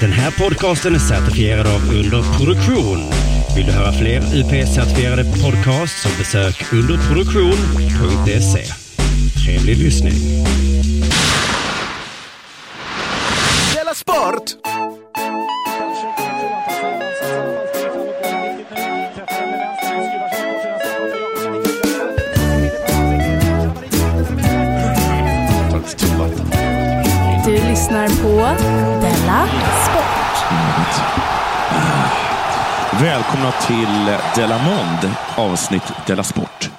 Den här podcasten är certifierad av Underproduktion. Vill du höra fler UP-certifierade podcasts så besök underproduktion.se. Trevlig lyssning. Della Sport! Du lyssnar på Della Välkomna till Delamond, avsnitt Della Sport.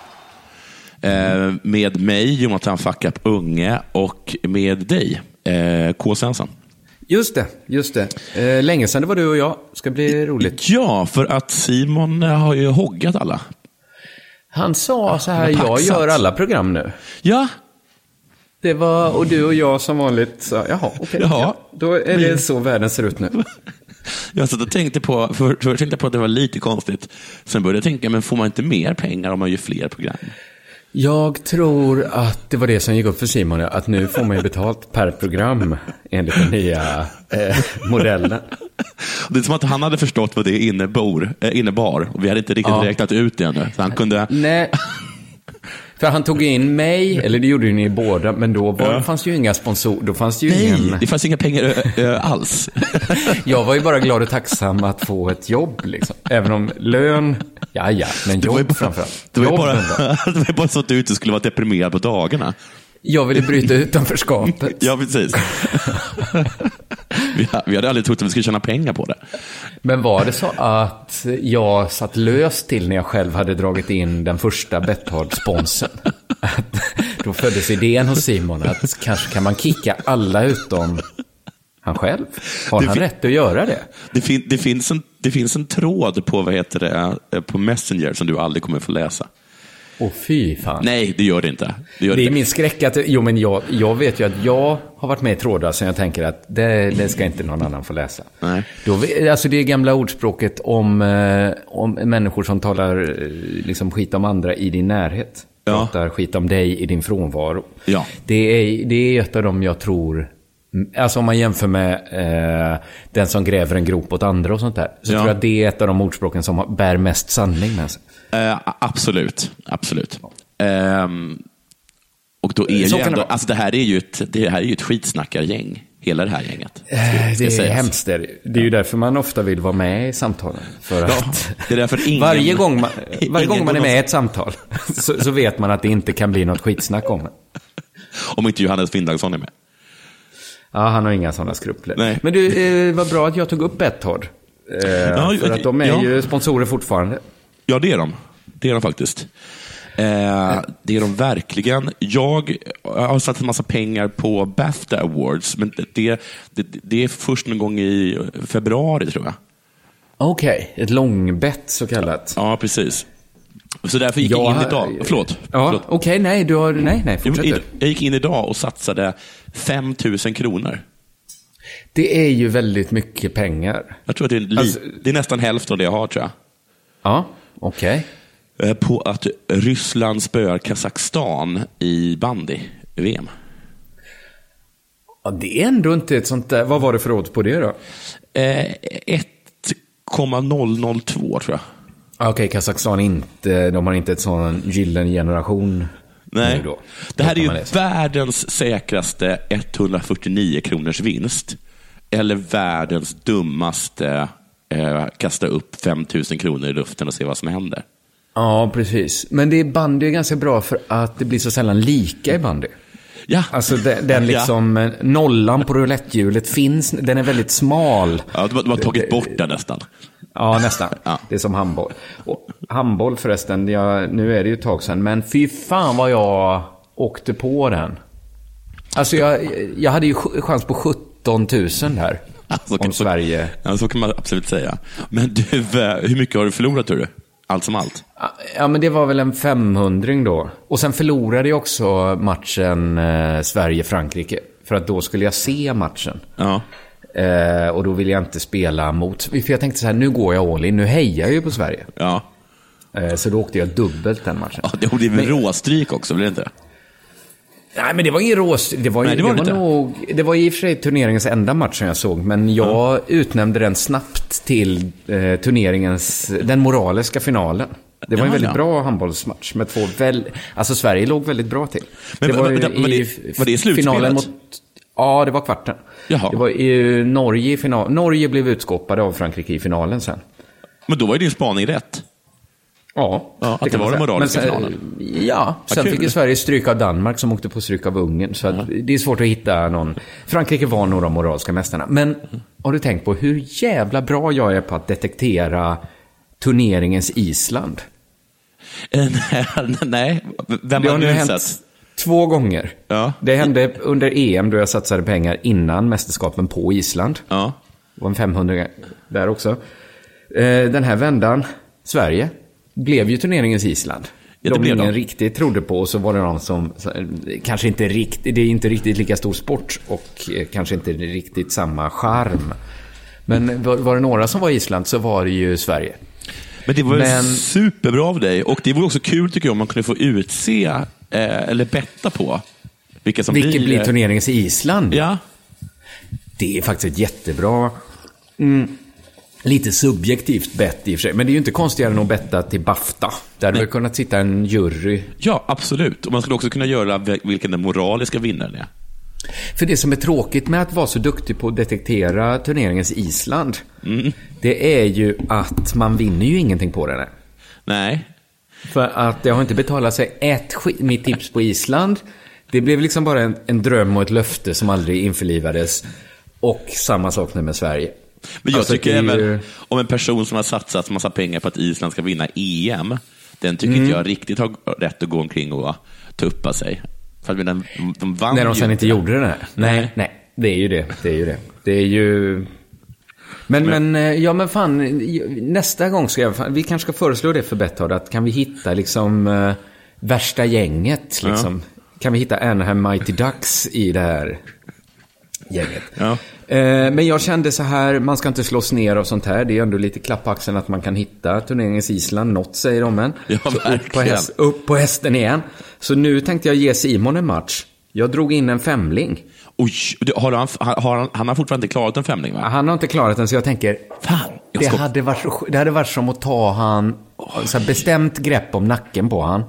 Eh, med mig, Jonathan Fackap Unge, och med dig, eh, K. Svensson. Just det, just det. Eh, länge sedan det var du och jag. Ska bli roligt. Ja, för att Simon har ju hoggat alla. Han sa så här, jag gör alla program nu. Ja, Det var, och du och jag som vanligt sa, jaha, okej. Jaha. ja, då är det så världen ser ut nu. jag satt och tänkte på, för, först tänkte på att det var lite konstigt. Sen började jag tänka, men får man inte mer pengar om man gör fler program? Jag tror att det var det som gick upp för Simon, att nu får man ju betalt per program enligt den nya eh, modellen. Det är som att han hade förstått vad det innebar, eh, innebar och vi hade inte riktigt Ja. räknat ut det ännu. Så han kunde... Nej, för han tog in mig, eller det gjorde ju ni båda, men då var, Ja. fanns ju inga sponsorer, då fanns det ju Nej, ingen... det fanns inga pengar ö, alls. Jag var ju bara glad och tacksam att få ett jobb, liksom. Även om lön, ja ja, men jobb framförallt. det var ju Jobben bara, då. det var ju bara så att du inte skulle vara deprimerad på dagarna. Jag ville bryta utanförskapet. Ja, precis. vi, hade aldrig trott att vi skulle tjäna pengar på det. Men var det så att jag satt löst till när jag själv hade dragit in den första Betthard-sponsen? Då föddes idén hos Simon att kanske kan man kicka alla utom han själv. Har Det han rätt att göra det? Det, fin, det, finns en, det finns en tråd på, vad heter det, på Messenger som du aldrig kommer få läsa. Åh fy fan. Nej, det gör det inte. Det gör Det är inte. min skräck att, jo men jag, jag vet ju att jag har varit med i trådar som jag tänker att det, det ska inte någon annan få läsa. Nej. Då, alltså det gamla ordspråket om, eh, om människor som talar eh, liksom skit om andra i din närhet. Ja. Pratar skit om dig i din frånvaro. Ja. Det, är, det är ett av dem jag tror, alltså om man jämför med eh, den som gräver en grop åt andra och sånt där. Så Ja. tror jag det är ett av de ordspråken som bär mest sanning med sig. Eh, absolut, absolut. Ehm, och då är Så ju det ändå, vara. alltså det här är ju ett, det här är ju ett skitsnackargäng. Hela det här gänget. Eh, Det är sägas. hemskt. Det är det. Det är ju därför man ofta vill vara med i samtalen. För Ja, att det är därför ingen- varje gång man, varje gång man är med i ett samtal så, så vet man att det inte kan bli något skitsnack om det. Om inte Johannes Finnlaugsson är med. Ja, han har inga sådana skrupler. Nej. Men du, eh, vad bra att jag tog upp Betthard. Eh, Ja, för att de är ja. ju sponsorer fortfarande. Ja, det är de. Det är de faktiskt. Eh, det är de verkligen. Jag har satt en massa pengar på Bafta Awards, men det, det, det är först någon gång i februari, tror jag. Okej, ett långbett så kallat. Ja, precis. Så därför gick jag Ja, in idag. Förlåt. Ja, okej, nej, du har, nej, nej, Jag, fortsätt du. jag gick in idag och satsade 5 000 kronor. Det är ju väldigt mycket pengar. Jag tror att det är, li- Alltså- det är nästan hälften av det jag har, tror jag. Ja, okej. Eh, På att Ryssland spöar Kazakstan i bandy-VM. Ja, det är ändå inte ett sånt där, vad var det för odds på det då? Eh, 1,002 tror jag. Ah, Okej, Kazakstan inte, de har inte ett sån gyllene generation Nej. då. Det här är ju världens säkraste 149 kronors vinst. Eller världens dummaste eh, kasta upp 5 000 kronor i luften och se vad som händer. Ja, precis. Men det är bandy är ganska bra för att det blir så sällan lika i bandy. Ja, Alltså den, den liksom, eh, nollan på roulettehjulet finns, den är väldigt smal. ja de, har- tagit bort den nästan. Ja, nästan. Ja. Det är som handboll. Och handboll förresten, jag, nu är det ju ett tag sedan, men fy fan vad jag åkte på den. Alltså jag, jag hade ju ch- chans på 17 000 där. Alltså, om så- Sverige. Ja, så kan man absolut säga. Men du, eh, hur mycket har du förlorat tror du? Allt som allt? Ja, men det var väl en 500 då. Och sen förlorade jag också matchen eh, Sverige-Frankrike. För att då skulle jag se matchen. Ja. Eh, och då ville jag inte spela mot... För jag tänkte så här, nu går jag all in, nu hejar jag ju på Sverige. Ja. Eh, så då åkte jag dubbelt den matchen. ja det blir väl råstryk också, blir det inte? Nej, men det var ingen rås... Det var, ju- Nej, det var var, det inte. nog... Det var i och för sig turneringens enda match som jag såg, men jag utnämnde den snabbt till eh, turneringens... Den moraliska finalen. Det var en Ja, väldigt ja. bra handbollsmatch med två väl... Alltså Sverige låg väldigt bra till. Men det var- var, var- var det- i var det i slutspelet? finalen mot... Ja, det var kvarten. Jaha. Det var i Norge i final... Norge blev utskåpade av Frankrike i finalen sen. Men då var ju din spaning rätt. Ja, Ja, att det var den moraliska Men finalen. Ja, sen kul. fick ju Sverige stryk av Danmark som åkte på stryk av Ungern. Så att det är svårt att hitta någon. Frankrike var nog de moraliska mästarna. Men har du tänkt på hur jävla bra jag är på att detektera turneringens Island? Eh, Nej, vem Det har nu du hänt sett? två gånger. Ja. Det hände under EM då jag satsade pengar innan mästerskapen på Island. Ja. Det var en 500 där också. Eh, Den här vändan, Sverige, blev ju turneringens Island. Ja, det de blev ingen de. riktigt trodde på och så var det någon som, kanske inte riktigt, det är inte riktigt lika stor sport och eh, kanske inte riktigt samma charm. Men var, det några som var Island så var det ju Sverige. Men det var Men- superbra av dig. Och det vore också kul tycker jag om man kunde få utse, eh, eller betta på, vilka som Vilket blir eh, turneringens Island? Ja, Det är faktiskt ett jättebra, mm, lite subjektivt bett i och för sig. Men det är ju inte konstigare än att betta till Bafta. Där hade väl kunnat sitta en jury ja, absolut. Och man skulle också kunna göra vil- vilken den moraliska vinnaren är. För det som är tråkigt med att vara så duktig på att detektera turneringens Island, det är ju att man vinner ju ingenting på det. Där. Nej, För att det har inte betalat sig ett skit. Mitt tips på Island, det blev liksom bara en, en dröm och ett löfte som aldrig införlivades. Och samma sak nu med Sverige. Men jag Alltså, tycker även ju- om en person som har satsat massa pengar på att Island ska vinna EM, den tycker Mm. inte jag riktigt har rätt att gå omkring och tuppa sig. För att de, de vann När de ju sen inte gjorde det. Nej, Nej. nej. Det är ju det. Det är ju det. Det är ju... Men, men, eh, ja men fan, nästa gång ska jag, vi kanske ska föreslå det för Betthard, att kan vi hitta liksom eh, värsta gänget liksom. Kan vi hitta Anaheim Mighty Ducks i det här gänget? Ja. Eh, men jag kände så här, man ska inte slås ner och sånt här. Det är ändå lite klapp på axeln att man kan hitta turneringens Island. Något säger de en. Ja, upp på, häst, upp på hästen igen. Så nu tänkte jag ge Simon en match. Jag drog in en femling. Oj, har han, har han, han har fortfarande inte klarat en femling va? Han har inte klarat den, så jag tänker... Fan, jag Det hade, varit, det hade varit som att ta han, så här bestämt grepp om nacken på han.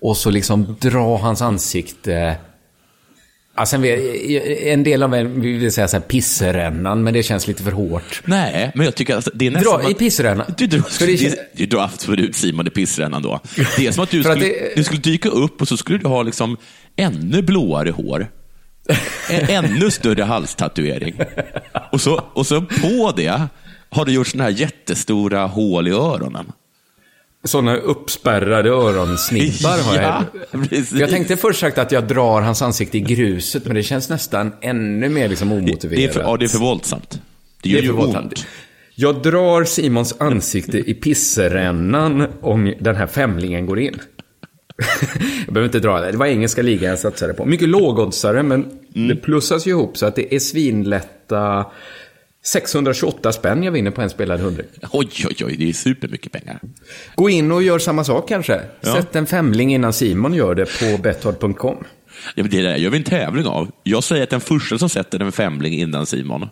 Och så liksom dra hans ansikte... Alltså, en del av en vi vill säga så här pisserännan, men det känns lite för hårt. Nej, men jag tycker att det är nästan... Dra i pissrännan. Du, du, det, känns- du drar absolut Simon i pissrännan då. Det är som att du För att skulle, det- du skulle dyka upp och så skulle du ha liksom ännu blåare hår. En ännu större halstatuering. Och så, och så på det har du gjort sådana här jättestora hål i öronen. Sådana uppspärrade öronsnibbar har jag. Ja, precis. Jag tänkte först sagt att jag drar hans ansikte i gruset, men det känns nästan ännu mer liksom omotiverat. det, är för, ja, det är för våldsamt. Det gör Det är ju för våldsamt. ont. Jag drar Simons ansikte i pisserännan om den här femlingen går in. jag behöver inte dra det. Det var engelska ligan jag satsade på. Mycket lågoddsare, men Mm. det plussas ju ihop så att det är svinlätta 628 spänn jag vinner på en spelad hundring. Oj, oj, oj, det är supermycket pengar. Gå in och gör samma sak kanske. Ja. Sätt en femling innan Simon gör det på betthard.com. Ja, men det där gör vi en tävling av. Jag säger att den första som sätter en femling innan Simon.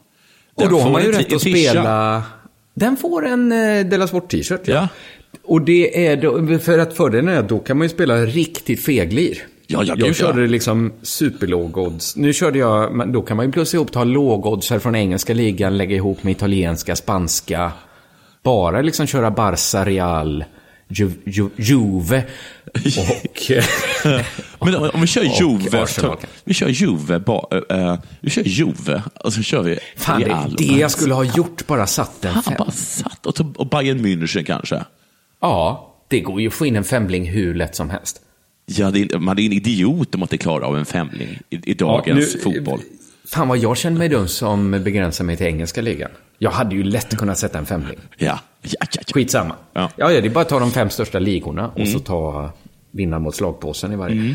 Och då har man ju rätt att spela... Den får en eh, Della Sport-t-shirt. Ja. Och det är då, för att fördelen är att då kan man ju spela riktigt feglir. Ja, ja, jag körde ja. det liksom superlåg odds. Nu körde jag, då kan man ju plussa ihop, ta lågoddsare från engelska ligan, lägga ihop med italienska, spanska. Bara liksom köra Barca, Real, Ju, Ju, Juve och... Men om vi kör Juve, ta, vi kör Juve, ba, eh, vi kör Juve och så kör vi Fan, det Real. det jag skulle ha gjort, bara satt en Han fem. bara satt och, och Bayern München kanske. Ja, det går ju att få in en femling hur lätt som helst. Ja, det är, man är en idiot om man inte klarar av en femling i, i dagens nu- fotboll. Fan vad jag känner mig dum som begränsar mig till engelska ligan. Jag hade ju lätt kunnat sätta en femling. Ja, ja, ja, ja. Skitsamma. Ja. Ja, ja, det är bara att ta de fem största ligorna och så ta vinnaren mot slagpåsen i varje. All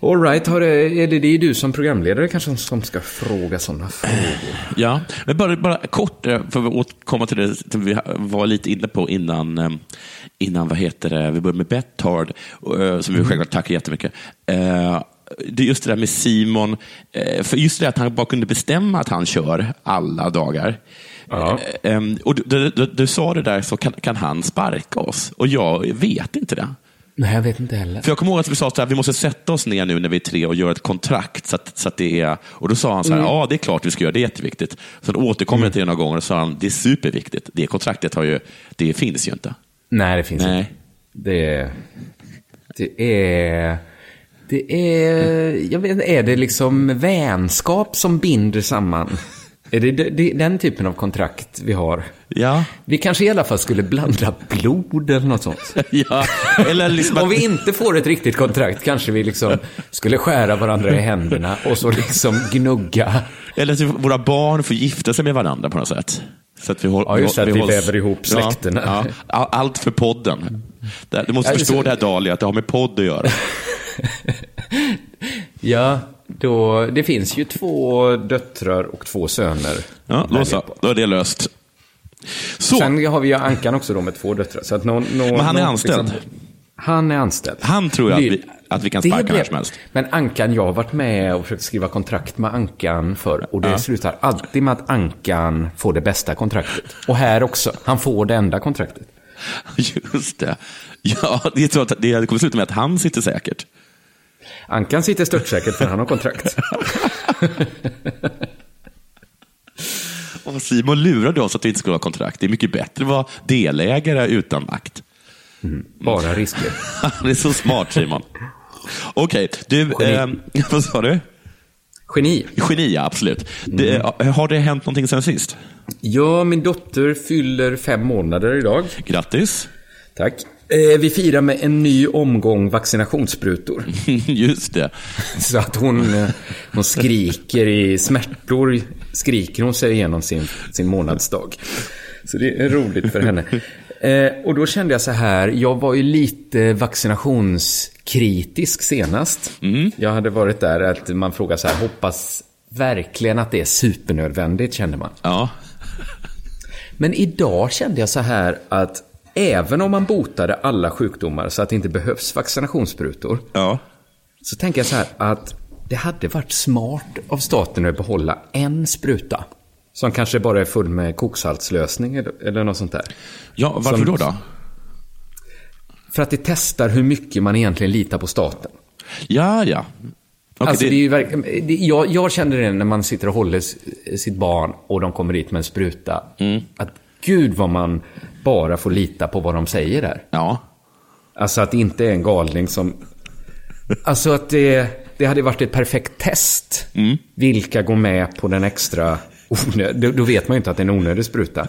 right, har det, är det, det är du som programledare kanske som ska fråga sådana frågor. Ja, men bara, bara kort, eh, för att återkomma till det som vi var lite inne på innan, eh, innan vad heter det, vi började med Betthard, eh, som vi självklart tackar jättemycket. Det är just det där med Simon, för just det att han bara kunde bestämma att han kör alla dagar. Ja. Och du, du, du sa det där, så kan, kan han sparka oss? Och jag vet inte det. Nej, jag vet inte heller. För jag kommer ihåg att vi sa att vi måste sätta oss ner nu när vi är tre och göra ett kontrakt. Så att, så att det är, och då sa han så Mm. här, ja det är klart vi ska göra, det är jätteviktigt. Sen återkom jag till det några gånger och sa han, det är superviktigt. Det kontraktet har ju, det finns ju inte. Nej, det finns Nej. inte. Det, det är... Det är... Jag vet är det liksom vänskap som binder samman? Är det, den typen av kontrakt vi har? Ja, Vi kanske i alla fall skulle blanda blod eller något sånt. ja. Eller liksom Om vi inte får ett riktigt kontrakt kanske vi liksom skulle skära varandra i händerna och så liksom gnugga. eller att våra barn får gifta sig med varandra på något sätt. Så att vi håll, Ja, just det, att vi hålls- väver ihop släkterna. Ja, ja. Allt för podden. Du måste Ja, förstå det här Dahlia, att det har med podd att göra. Ja, då, det finns ju två döttrar och två söner. Ja, då så. Då är det löst. Så, Sen har vi ju Ankan också då med två döttrar. Så att någon, någon, Men han är någon- anställd? han är anställd. Han tror jag att vi- att vi kan Det sparka blev- när som helst. Men Ankan, jag har varit med och försökt skriva kontrakt med Ankan för och det slutar alltid med att Ankan får det bästa kontraktet. Och här också, han får det enda kontraktet. just det. Ja, det, är så att det kommer sluta med att han sitter säkert. Ankan sitter störtsäkert för han har kontrakt. Och Simon lurade oss att vi inte skulle ha kontrakt. Det är mycket bättre att vara delägare utan makt. Bara risker. Han är så smart Simon. Okej, du, Geni. eh, vad sa du? Geni. Geni, ja, absolut. Det, Mm. har det hänt någonting sen sist? Ja, min dotter fyller fem månader idag. Grattis. Tack. Eh, vi firar med en ny omgång vaccinationssprutor. Just det. Så att hon, eh, hon skriker i smärtor, skriker hon sig igenom sin, sin månadsdag. Så det är roligt för henne. Eh, och då kände jag så här, jag var ju lite vaccinationskritisk senast. Jag hade varit där att man frågar så här, hoppas verkligen att det är supernödvändigt, kände man. Ja. Men idag kände jag så här att även om man botade alla sjukdomar så att det inte behövs vaccinationssprutor, Ja. så tänker jag så här att det hade varit smart av staten att behålla en spruta. Som kanske bara är full med koksaltslösning eller, något sånt där. Ja, varför Som- då? då? För att det testar hur mycket man egentligen litar på staten. Ja, ja. Okej, alltså, det- det... verk- jag, jag kände det när man sitter och håller sitt barn och de kommer dit med en spruta. Mm. Att gud vad man bara får lita på vad de säger där. Ja. Alltså att det inte är en galning som... Alltså att det, det hade varit ett perfekt test. Vilka går med på den extra... Då, vet man ju inte att det är en onödig spruta.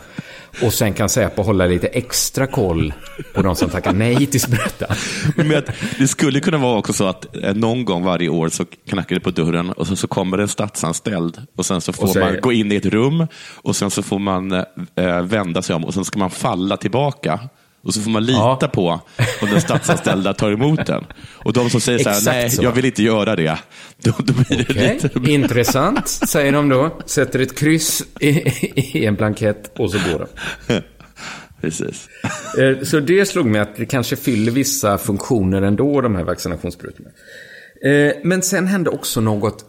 Och sen kan Säpo hålla lite extra koll på de som tackar nej till sprutan. Men det skulle kunna vara också så att eh, någon gång varje år så knackar det på dörren och så, så kommer en statsanställd och sen så får säger- man gå in i ett rum och sen så får man eh, vända sig om och sen ska man falla tillbaka. Och så får man lita Ja. på om den statsanställda tar emot den. Och de som säger så här, nej, så. jag vill inte göra det. Då, då blir det Okej, lite... Intressant, säger de då. Sätter ett kryss i, i en blankett och så går de. Precis. Eh, Så det slog mig att det kanske fyller vissa funktioner ändå, de här vaccinationssprutorna. Eh, Men sen hände också något,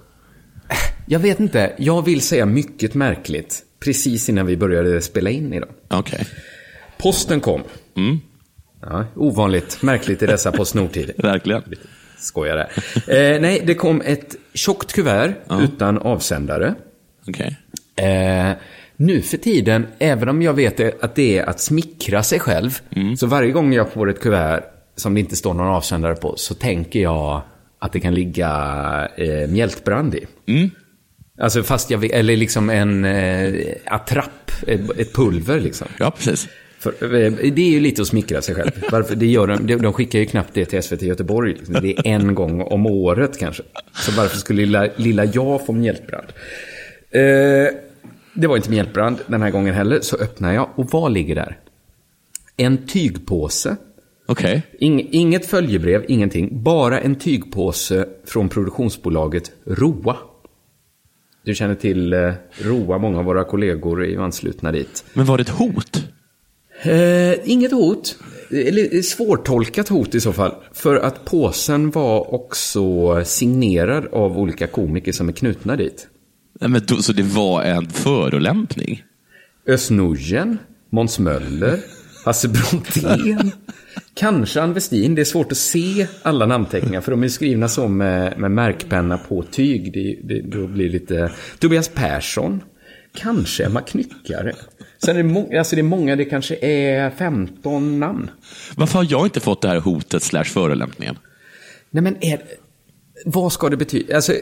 jag vet inte, jag vill säga mycket märkligt, precis innan vi började spela in idag. Okej. Posten kom. Ja, ovanligt märkligt i dessa Postnord-tider. Verkligen. Skojar där. Eh, nej, det kom ett tjockt kuvert utan avsändare. Okej. Eh, nu för tiden, även om jag vet att det är att smickra sig själv, så varje gång jag får ett kuvert som det inte står någon avsändare på, så tänker jag att det kan ligga eh, mjältbrand i. Alltså fast jag eller liksom en eh, attrapp, ett, ett pulver liksom. Ja, precis. För, eh, det är ju lite att smickra sig själv. Varför, det gör de, de, skickar ju knappt det till SVT Göteborg. Liksom. Det är en gång om året kanske. Så varför skulle lilla, lilla jag få mjältbrand? Eh, det var inte mjältbrand den här gången heller. Så öppnar jag och vad ligger där? En tygpåse. Okej. Ing, inget följebrev, ingenting. Bara en tygpåse från produktionsbolaget Roa. Du känner till eh, Roa, många av våra kollegor är ju anslutna dit. Men var det ett hot? Eh, inget hot. eller svårtolkat hot i så fall. För att påsen var också signerad av olika komiker som är knutna dit. Nej, men då, så det var en förolämpning? Özz Nujen, Måns Möller, Hasse Brontén, kanske Ann Westin. Det är svårt att se alla namnteckningar för de är skrivna så med, med märkpenna på tyg. Det, det, då blir det lite... Tobias Persson, kanske Emma Knyckare. Sen är det, må, alltså det är många, det kanske är 15 namn. Varför har jag inte fått det här hotet slash förolämpningen? Nej men är vad ska det betyda? Alltså, eh,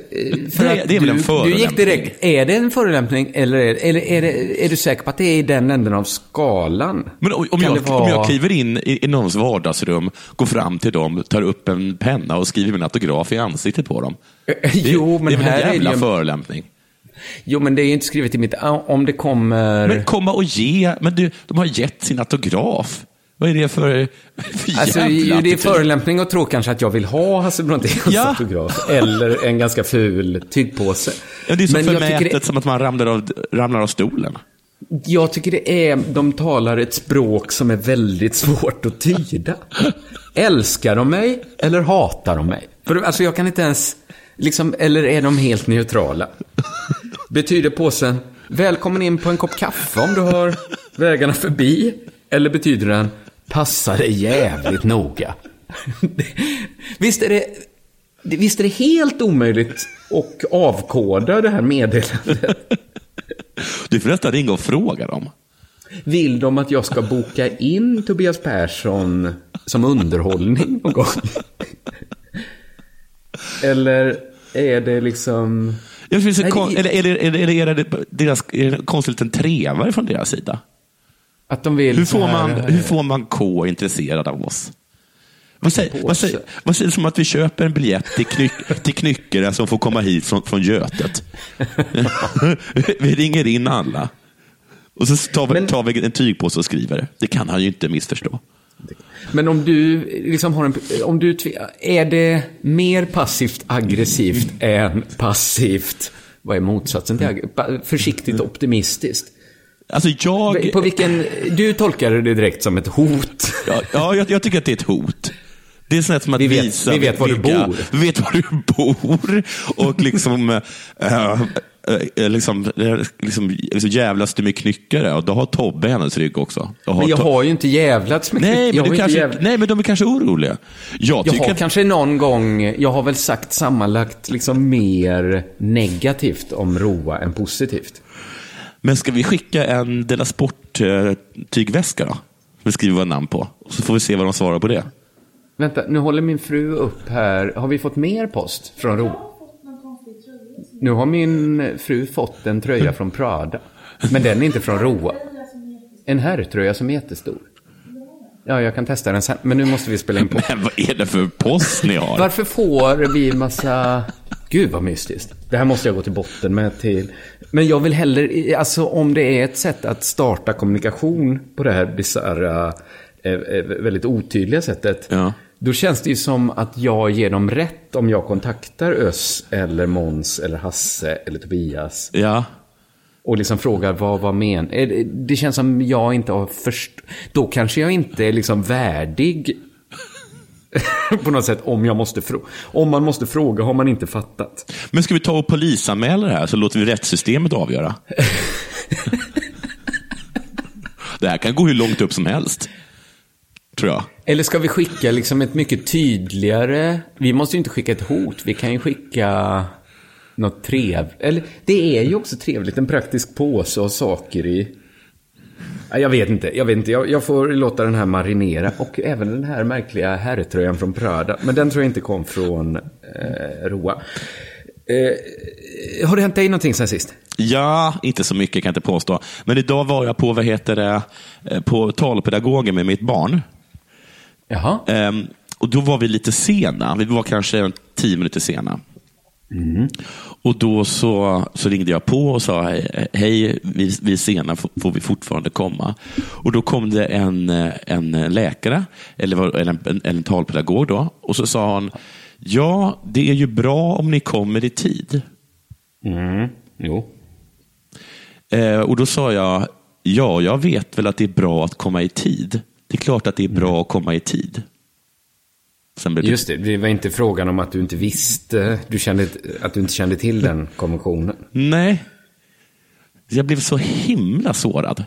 för Det det är väl en förolämpning? Du gick direkt, är det en förolämpning eller, är, eller är, det, är du säker på att det är i den änden av skalan? Men om, om, jag, vara- om jag kliver in i, i någons vardagsrum, går fram till dem, tar upp en penna och skriver min autograf i ansiktet på dem. Det, Jo, men det är väl här en är det jävla ju- förolämpning. Jo, men det är ju inte skrivet i mitt... Om det kommer... Men komma och ge, men du, de har gett sin autograf. Vad är det för, för Alltså, jävla det är förolämpning att tro kanske att jag vill ha Hasse Bronténs Ja. autograf. Eller en ganska ful tygpåse. Ja, det är så Men förmätet det- som att man ramlar av, ramlar av stolen. Jag tycker det är, de talar ett språk som är väldigt svårt att tyda. Älskar de mig eller hatar de mig? För alltså jag kan inte ens, liksom, eller är de helt neutrala? Betyder påsen, välkommen in på en kopp kaffe om du har vägarna förbi? Eller betyder den, passa dig jävligt noga? Visst är det, visst är det helt omöjligt att avkoda det här meddelandet? Du får nästan ringa och fråga dem. Vill de att jag ska boka in Tobias Persson som underhållning någon gång? Eller är det liksom... Jag finns Nej, kon- det- eller, eller, eller, eller är det deras, är det konstigt en trevare från deras sida? Att de vill Hur får, här- man, hur får man K intresserad av oss? Vad säger, vad, säger, vad säger som att vi köper en biljett till, knyck, till Knyckare som får komma hit från, från Götet? vi ringer in alla. Och så tar vi, Men- tar vi en tygpåse och skriver. Det kan han ju inte missförstå. Men om du liksom har en... Om du är det mer passivt aggressivt än passivt... Vad är motsatsen till Försiktigt optimistiskt? Alltså jag... På vilken... Du tolkade det direkt som ett hot. Ja, ja jag, jag tycker att det är ett hot. Det är sånt som att Vi vet- visa vi vet var du bor. Vi vet var du bor. Och liksom, äh, äh, liksom, liksom, liksom jävlas du med knyckare. Och då har Tobbe hennes rygg också. Men jag har ju inte jävlats med nej, men du kanske, jävla- nej, men de är kanske oroliga. Jag Jag har att, kanske någon gång, jag har väl sagt sammanlagt liksom mer negativt om Roa än positivt. Men ska vi skicka en Della Sport-tygväska då? Vi skriver våra namn på. Så får vi se vad de svarar på det. Vänta, nu håller min fru upp här. Har vi fått mer post från Roa? Nu har min fru fått en tröja från Prada. Men den är inte från Roa. En herrtröja som är jättestor. Ja, jag kan testa den sen. Men nu måste vi spela in på. Men vad är det för post ni har? Varför får vi massa... Gud vad mystiskt. Det här måste jag gå till botten med till. Men jag vill heller, alltså om det är ett sätt att starta kommunikation på det här bisarra, eh, eh, väldigt otydliga sättet. Ja. Då känns det ju som att jag ger dem rätt om jag kontaktar Öss eller Mons eller Hasse eller Tobias. Ja. Och liksom frågar vad var men... eh, det- känns som jag inte har först... Då kanske jag inte är liksom värdig på något sätt om jag måste fråga. Om man måste fråga har man inte fattat. Men ska vi ta och polisanmäla det här så låter vi rättssystemet avgöra? det här kan gå hur långt upp som helst. Tror jag. Eller ska vi skicka liksom ett mycket tydligare... Vi måste ju inte skicka ett hot. Vi kan ju skicka något trevligt. Eller det är ju också trevligt. En praktisk påse och saker i. Jag vet inte. Jag vet inte. Jag, jag får låta den här marinera. Och även den här märkliga herrtröjan från Prada. Men den tror jag inte kom från eh, Roa. Eh, har det hänt dig någonting sen sist? Ja, inte så mycket kan jag inte påstå. Men idag var jag på, vad heter det, eh, på talpedagogen med mitt barn. Jaha. Ehm, och då var vi lite sena. Vi var kanske en tio minuter sena. Och då så, så ringde jag på och sa, hej, vi, vi är sena, får, vi fortfarande komma? Och då kom det en, eh, en läkare, eller, eller en, en, en talpedagog då, och så sa han, ja, det är ju bra om ni kommer i tid. Mm. Jo. Eh, och då sa jag, ja, jag vet väl att det är bra att komma i tid. Det är klart att det är bra att komma i tid. Det, Just det, det var inte frågan om att du inte visste, du kände, att du inte kände till den konventionen. Nej. Jag blev så himla sårad.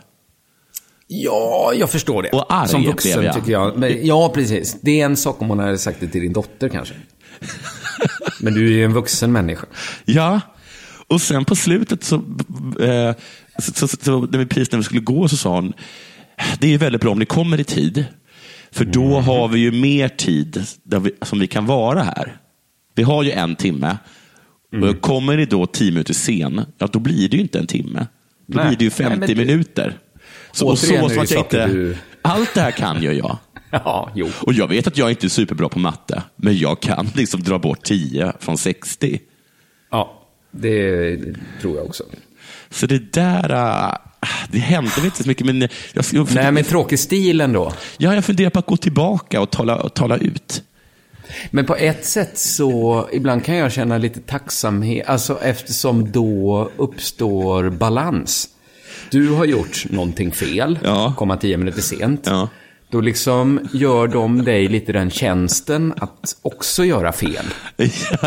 Ja, jag förstår det. Och arg Som blev vuxen jag. tycker jag. Men, ja, precis. Det är en sak om hon hade sagt det till din dotter kanske. Men du är ju en vuxen människa. Ja, och sen på slutet så, eh, så, så, så när vi precis när vi skulle gå så sa hon, det är väldigt bra om ni kommer i tid. För då har vi ju mer tid vi, som vi kan vara här. Vi har ju en timme. Och kommer ni då tio minuter sen, ja då blir det ju inte en timme. Då Nej. blir det ju Nej, 50 men det- minuter. Så, och så jag saker inte, du- Allt det här kan ju jag. Ja, jo. Och jag vet att jag inte är superbra på matte, men jag kan liksom dra bort 10 från 60. Ja, det tror jag också. Så det där, äh, det hände väl inte så mycket, men jag, jag, Nej, men tråkig stil ändå. ja, jag funderar på att gå tillbaka och tala, och tala ut. Men på ett sätt så, ibland kan jag känna lite tacksamhet, alltså eftersom då uppstår balans. Du har gjort någonting fel, Ja. komma tio minuter sent. Ja. Då liksom gör de dig lite den tjänsten att också göra fel.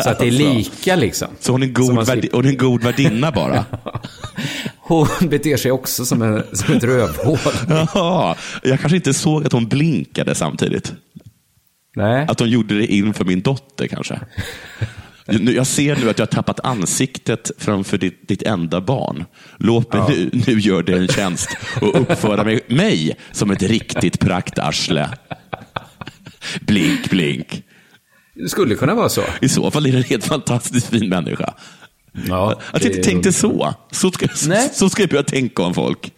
Så att det är lika liksom. Så hon är en god, värdi, hon är en god värdinna bara. Hon beter sig också som, en, som ett rövhål. Jaha, jag kanske inte såg att hon blinkade samtidigt. Nej. Att hon gjorde det inför min dotter kanske. Jag ser nu att jag har tappat ansiktet framför ditt, ditt enda barn. Låt mig nu, nu göra dig en tjänst och uppföra mig, mig som ett riktigt praktarsle. Blink, blink. Det skulle kunna vara så. I så fall är det en helt fantastiskt fin människa. Ja, Att jag inte tänkte så. Så ska, Nej. så ska jag tänka om folk.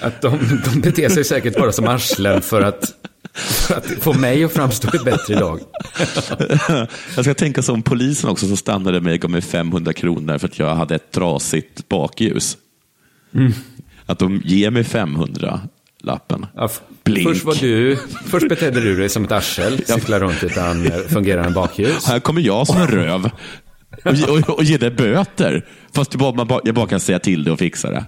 Att de, de beter sig säkert bara som arslen för att, för att få mig att framstå i bättre dag. Jag ska tänka som polisen också som stannade mig och gav mig 500 kronor för att jag hade ett trasigt bakljus. Mm. Att de ger mig 500 lappen. Ja, Blink. Först var du, först betedde du dig som ett arsel, cyklade runt utan fungerande bakljus. Här kommer jag som en röv och, och, och ger dig böter. Fast du bara, jag bara kan säga till det och fixa det.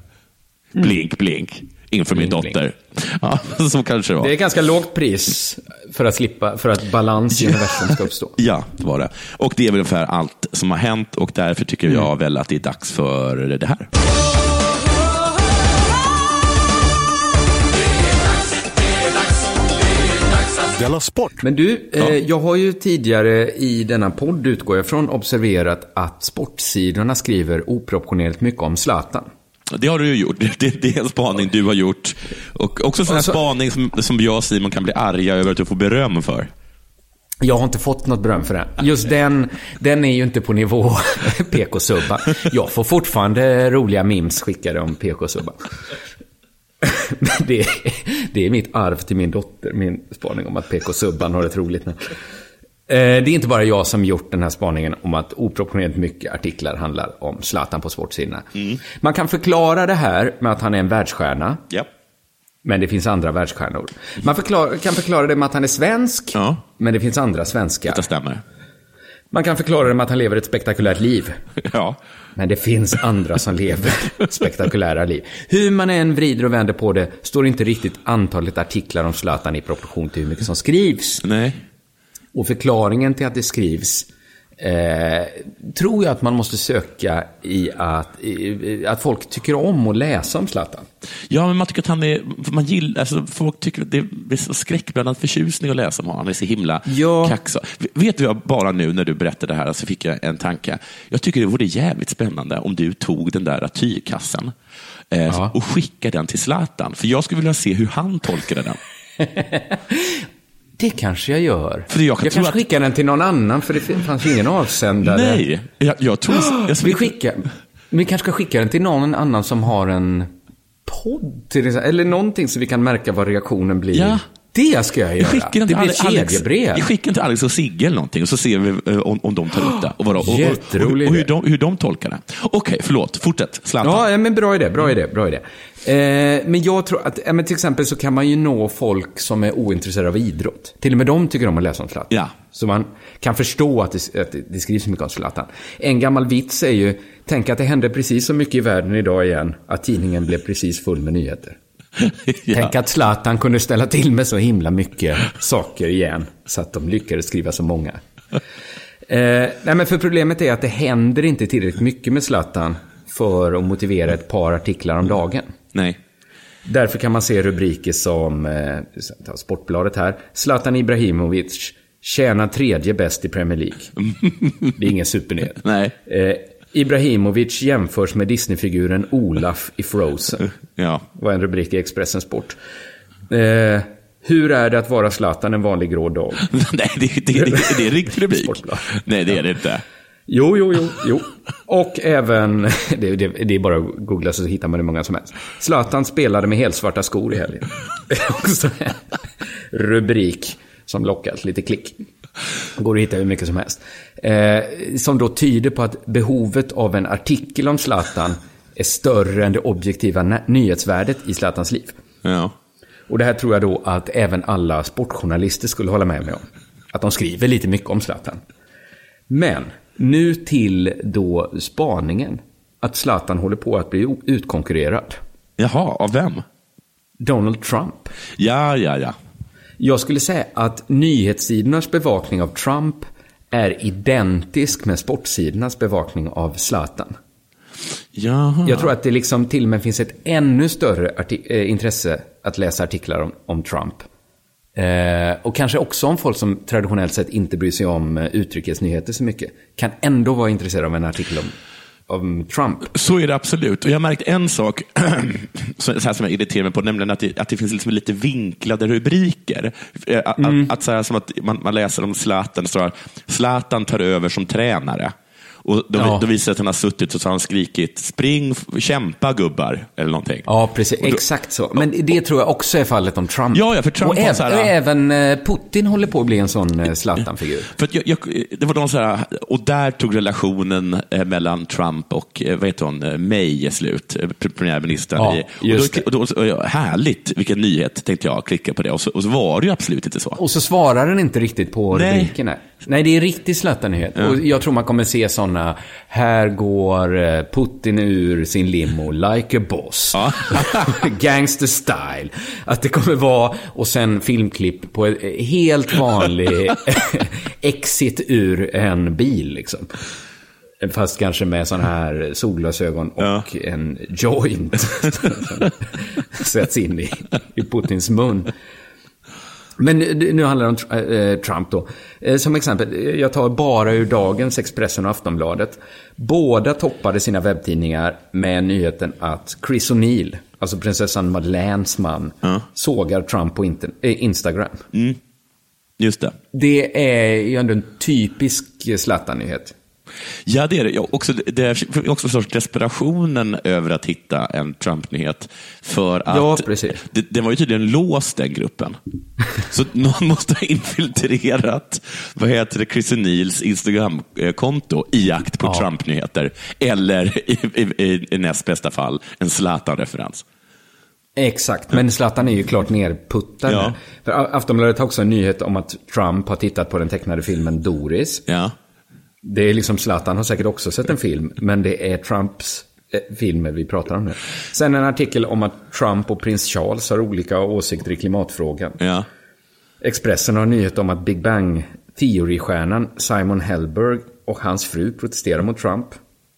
Blink, blink. Inför min Mm. Blink, dotter. Ja, så kanske det var. Det är ett ganska lågt pris för att slippa, för att balans i universum ska uppstå. Ja, det var det. Och det är väl ungefär allt som har hänt och därför tycker jag Mm. väl att det är dags för det här. Della Sport! Men du, eh, jag har ju tidigare i denna podd, utgår jag från, observerat att sportsidorna skriver oproportionerligt mycket om Zlatan. Det har du ju gjort. Det, det är en spaning du har gjort. Och också en sån här så- spaning som, som jag och Simon kan bli arga över att du får beröm för. Jag har inte fått något beröm för den. Just den, den är ju inte på nivå PK-subban. Jag får fortfarande roliga memes skickade om PK-subban. Det, är- det är mitt arv till min dotter, min spaning om att PK-subban har ett roligt namn. Eh, Det är inte bara jag som gjort den här spaningen om att oproportionerligt mycket artiklar handlar om Zlatan på sportsidorna. Man kan förklara det här med att han är en världsstjärna. Ja. Men det finns andra världsstjärnor. Man förklar, kan förklara det med att han är svensk, Ja. men det finns andra svenskar. Det stämmer. Man kan förklara det med att han lever ett spektakulärt liv. Ja. Men det finns andra som lever spektakulära liv. Hur man än vrider och vänder på det står inte riktigt antalet artiklar om Zlatan i proportion till hur mycket som skrivs. Nej. Och förklaringen till att det skrivs eh, tror jag att man måste söka i att, i, att folk tycker om att läsa om Zlatan. Ja, men man tycker att han är... Man gillar, alltså, folk tycker att det är så skräckblandad förtjusning att läsa om honom. Han är så himla Ja. kaxig. Vet du, jag bara nu när du berättade det här så fick jag en tanke. Jag tycker det vore jävligt spännande om du tog den där tygkassen eh, Ja. och skickade den till Zlatan. För jag skulle vilja se hur han tolkade den. Det kanske jag gör. För jag kan tro kanske att- skickar den till någon annan, för det fanns ju ingen avsändare. Nej, jag, jag tror... Jag, Vi skickar... Vi kanske ska skicka den till någon annan som har en podd till. Eller någonting så vi kan märka vad reaktionen blir. Ja. Det ska jag göra. Skickar den det blir ett kedjebrev. jag skickar till Alex och Sigge eller någonting och så ser vi eh, om, om de tar upp det. Och, vad och, och, och, och, hur, de, hur de tolkar det. Okej, förlåt. Fortsätt. Zlatan. Ja, men bra idé, bra idé, bra idé. Eh, men jag tror att, ja, men till exempel så kan man ju nå folk som är ointresserade av idrott. Till och med de tycker om att läsa om Zlatan. Ja. Så man kan förstå att det, att det skrivs mycket om Zlatan. En gammal vits är ju, tänk att det hände precis så mycket i världen idag igen, att tidningen blev precis full med nyheter. Tänk att Zlatan kunde ställa till med så himla mycket saker igen. Så att de lyckades skriva så många. Eh, nej, men för problemet är att det händer inte tillräckligt mycket med Zlatan för att motivera ett par artiklar om dagen. Nej. Därför kan man se rubriker som, eh, Sportbladet här, Zlatan Ibrahimovic tjänar tredje bäst i Premier League. Det är ingen supernyhet. Nej. Eh, Ibrahimovic jämförs med Disneyfiguren Olaf i Frozen. Ja. var en rubrik i Expressen Sport. Eh, hur är det att vara Zlatan en vanlig grå dag? Nej, det, det, det, det är en riktig rubrik. Nej, det är det inte. Jo, jo, jo, jo. Och även, det, det, det är bara att googla så hittar man det många som helst. Zlatan spelade med helsvarta skor i helgen. Också en rubrik som lockat lite klick. Går att hitta hur mycket som helst. Eh, som då tyder på att behovet av en artikel om Zlatan är större än det objektiva nyhetsvärdet i Zlatans liv. Ja. Och det här tror jag då att även alla sportjournalister skulle hålla med mig om. Att de skriver lite mycket om Zlatan. Men nu till då spaningen. Att Zlatan håller på att bli utkonkurrerad. Jaha, av vem? Donald Trump. Ja, ja, ja. Jag skulle säga att nyhetssidornas bevakning av Trump är identisk med sportsidornas bevakning av Zlatan. Jaha. Jag tror att det liksom till och med finns ett ännu större eh, intresse att läsa artiklar om, om Trump. Eh, och kanske också om folk som traditionellt sett inte bryr sig om eh, utrikesnyheter så mycket. Kan ändå vara intresserade av en artikel om, om Trump. Så är det absolut. Och jag har märkt en sak så så här som jag irriterar mig på, nämligen att det, att det finns liksom lite vinklade rubriker. Eh, Att, att, att så här, som att man, man läser om Zlatan, det står Zlatan tar över som tränare. Och då, Ja. då visar det att han har suttit och så har han skrikit spring, kämpa gubbar, eller någonting. Ja, precis. Exakt så. Men det tror jag också är fallet om Trump. Ja, ja, för Trump och så här- och även eh, Putin håller på att bli en sån eh, Zlatan-figur. För jag, jag, det var de så här, och där tog relationen eh, mellan Trump och vad heter hon, May slut, eh, pre- premiärministern. Ja, i, och då, och då, och då, härligt, vilken nyhet, tänkte jag, klicka på det. Och så, och så var det ju absolut inte så. Och så svarar den inte riktigt på Nej. rubriken. här. Nej, det är riktig Zlatan-nyhet. Och jag tror man kommer se sådana, här går eh, Putin ur sin limo like a boss. Ja. Gangster style. Att det kommer vara, och sen filmklipp på en helt vanlig exit ur en bil liksom. Fast kanske med sådana här solglasögon och Ja. en joint. sätts in i, i Putins mun. Men nu handlar det om eh, Trump då. Eh, Som exempel, eh, jag tar bara ur dagens Expressen och Aftonbladet. Båda toppade sina webbtidningar med nyheten att Chris O'Neill, alltså prinsessan Madeleines man, sågar Trump på Instagram. Just det. Det är ju ändå en typisk Zlatan-nyhet. Ja, det är det. Jag, också, det är också sorts desperationen över att hitta en Trump-nyhet. För att Ja, precis. Det, den var ju tydligen låst, den gruppen. Så någon måste ha infiltrerat vad heter det, Chris O'Neills Instagram-konto i jakt på Ja. Trump-nyheter. Eller i, i, i, näst bästa fall en Zlatan-referens. Exakt, men Zlatan är ju klart nerputtad. Ja. För Aftonbladet har också en nyhet om att Trump har tittat på den tecknade filmen Doris. Ja. Det är liksom Zlatan har säkert också sett en film, men det är Trumps eh, filmer vi pratar om nu. Sen en artikel om att Trump och prins Charles har olika åsikter i klimatfrågan. Ja. Expressen har en nyhet om att Big Bang Theory-stjärnan Simon Helberg och hans fru protesterar mot Trump.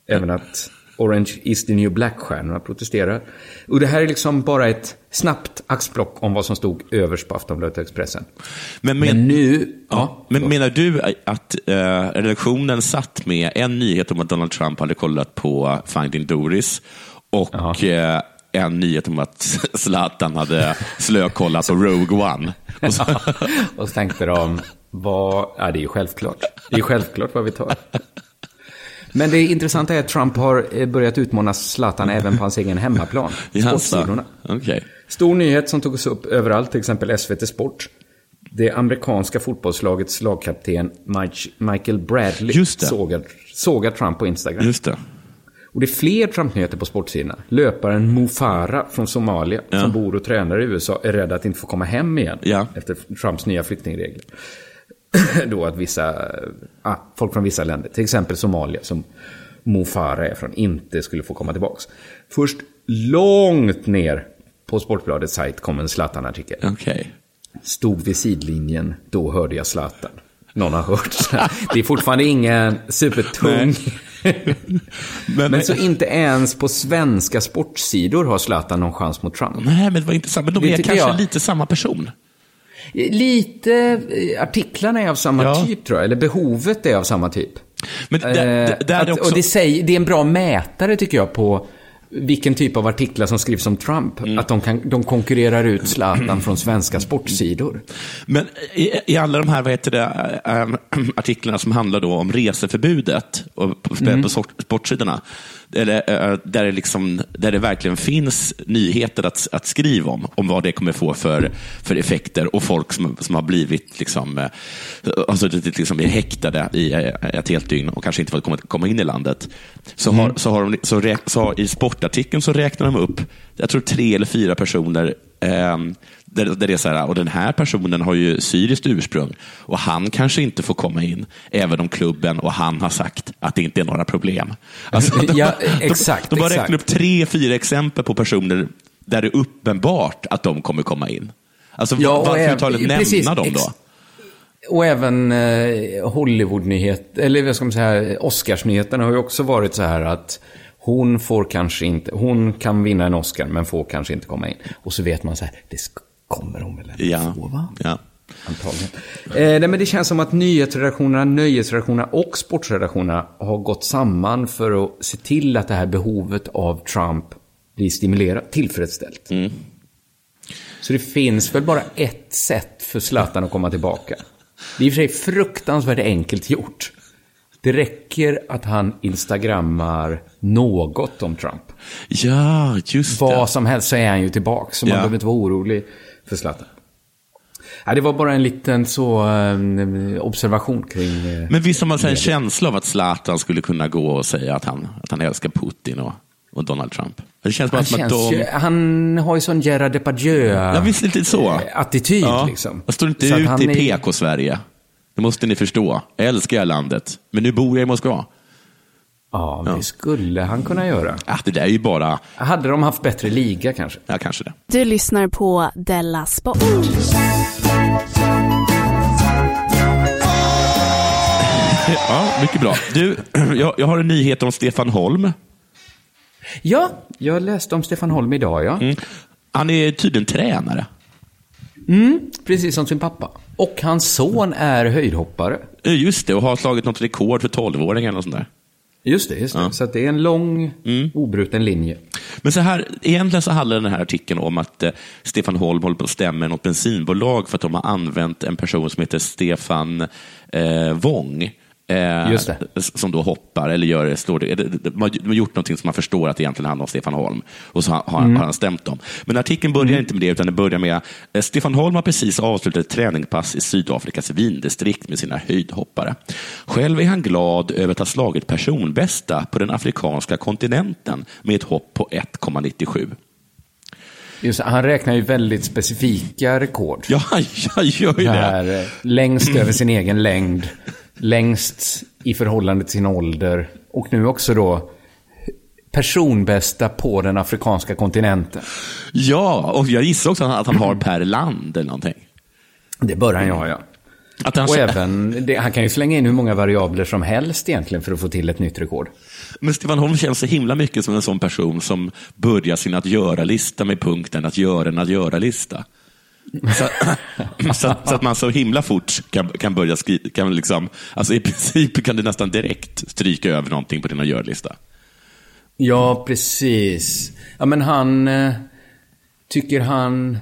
Även att Orange is the new black-stjärnorna protesterar. Och det här är liksom bara ett snabbt axplock om vad som stod överst på Aftonbladet och Expressen. Men, men, Men nu... Ja, men menar du att eh, redaktionen satt med en nyhet om att Donald Trump hade kollat på Finding Doris och eh, en nyhet om att Zlatan hade slökollat på Rogue One? Och så, och så tänkte de, vad... Ja, det är ju självklart. Det är ju självklart vad vi tar. Men det intressanta är att Trump har eh, börjat utmana Zlatan även på hans egen hemmaplan. Sportsidorna. Okej. Stor nyhet som togs upp överallt, till exempel SVT Sport. Det amerikanska fotbollslagets lagkapten Michael Bradley sågar, sågar Trump på Instagram. Just det. Och det är fler Trump-nyheter på sportsidorna. Löparen Mo Farah från Somalia, Ja. som bor och tränar i USA, är rädd att inte få komma hem igen Ja. efter Trumps nya flyktingregler. Då att vissa, ah, folk från vissa länder, till exempel Somalia, som Mo Farah är från, inte skulle få komma tillbaks. Först långt ner på Sportbladets sajt kom en Zlatan-artikel. Okej. Stod vid sidlinjen, då hörde jag Zlatan. Någon har hört. Det är fortfarande ingen supertung. Men, Men så inte ens på svenska sportsidor har Zlatan någon chans mot Trump. Nej, men det var intressant. Men de är kanske jag. lite samma person. Lite, eh, artiklarna är av samma Ja. typ tror jag, eller behovet är av samma typ. Men där, Eh, där, där är att, det också... Och det, säger, det är en bra mätare tycker jag på vilken typ av artiklar som skrivs om Trump. Mm. Att de, kan, de konkurrerar ut Zlatan från svenska sportsidor. Men i, i alla de här vad heter det, ähm, artiklarna som handlar då om reseförbudet och på, Mm. på sportsidorna, eller, äh, där, det liksom, där det verkligen finns nyheter att, att skriva om, om vad det kommer få för, för effekter och folk som, som har blivit liksom, äh, alltså, liksom häktade i äh, ett helt dygn och kanske inte får komma, komma in i landet. Så, har, så, har de, så, räk, så har, i sportartikeln så räknar de upp, jag tror tre eller fyra personer ehm, där, där det är så här, och den här personen har ju syriskt ursprung och han kanske inte får komma in, även om klubben och han har sagt att det inte är några problem. Alltså, de, Ja, de, exakt, de, bara exakt. räknar upp tre, fyra exempel på personer där det är uppenbart att de kommer komma in. Alltså, Ja, varför överhuvudtaget nämna precis, dem då? Och även eh, Hollywood-nyhet, eller vad ska man säga, Oscarsnyheterna har ju också varit så här att hon får kanske inte, hon kan vinna en Oscar men får kanske inte komma in. Och så vet man så här, det kommer hon väl ändå Ja. få va? Ja. Antagligen. Eh, nej, men det känns som att nyhetsredaktionerna, nöjesredaktionerna och sportredaktionerna har gått samman för att se till att det här behovet av Trump blir stimulerat, tillfredsställt. Så det finns väl bara ett sätt för Zlatan att komma tillbaka. Det är i och för sig fruktansvärt enkelt gjort. Det räcker att han instagrammar något om Trump. ja, just det. Vad som helst så är han ju tillbaka, så man Ja. behöver inte vara orolig för Zlatan. Ja, det var bara en liten så eh, observation kring... eh, Men visst har man en känsla av att Zlatan skulle kunna gå och säga att han, att han älskar Putin och, och Donald Trump? Det känns bara han, som att de... ju, han har ju sån Gerard Depardieu-attityd. Ja, visst lite så. Ja. liksom. Jag står inte Så han i PK-Sverige. Det måste ni förstå. Jag älskar här landet, men nu bor jag i Moskva. Ja, det skulle han kunna göra. Ah, det där är ju bara... Hade de haft bättre liga kanske? Ja, kanske det. Du lyssnar på Della Sport. Ja, mycket bra. Du, jag, jag har en nyhet om Stefan Holm. Ja, jag läste om Stefan Holm idag, ja. Mm. Han är tydligen tränare. Precis som sin pappa. Och hans son är höjdhoppare. Just det, och har slagit något rekord för 12-åringar och sånt där. Just det, just det. Så att det är en lång, Mm. obruten linje. Men så här, egentligen så handlar den här artikeln om att eh, Stefan Holm håller på att stämma något bensinbolag för att de har använt en person som heter Stefan eh, Wong. Eh, Just det. s- Som då hoppar eller gör, slår det, de har gjort någonting som man förstår att det egentligen handlar om Stefan Holm. Och så har, har, Mm. har han stämt dem. Men artikeln börjar inte med det, utan den börjar med eh, Stefan Holm har precis avslutat ett träningspass i Sydafrikas vindistrikt med sina höjdhoppare. Själv är han glad över att ha slagit personbästa på den afrikanska kontinenten med ett hopp på 1,97. Just han räknar ju väldigt specifika rekord. Ja, jag gör ju Det det. här, eh, längst över sin egen längd, längst i förhållande till sin ålder och nu också då personbästa på den afrikanska kontinenten. Ja, och jag gissar också att han har per land eller någonting. Det bör han ju ha, ja. Att han, Och även, det, han kan ju slänga in hur många variabler som helst egentligen för att få till ett nytt rekord. Men Stefan Holm känns så himla mycket som en sån person som börjar sin att göra-lista med punkten att göra en att göra-lista. Så, så, att- så att man så himla fort kan, kan börja skriva, kan liksom, alltså i princip kan du nästan direkt stryka över någonting på din görlista. Ja, precis. Ja, men han... Eh, tycker han...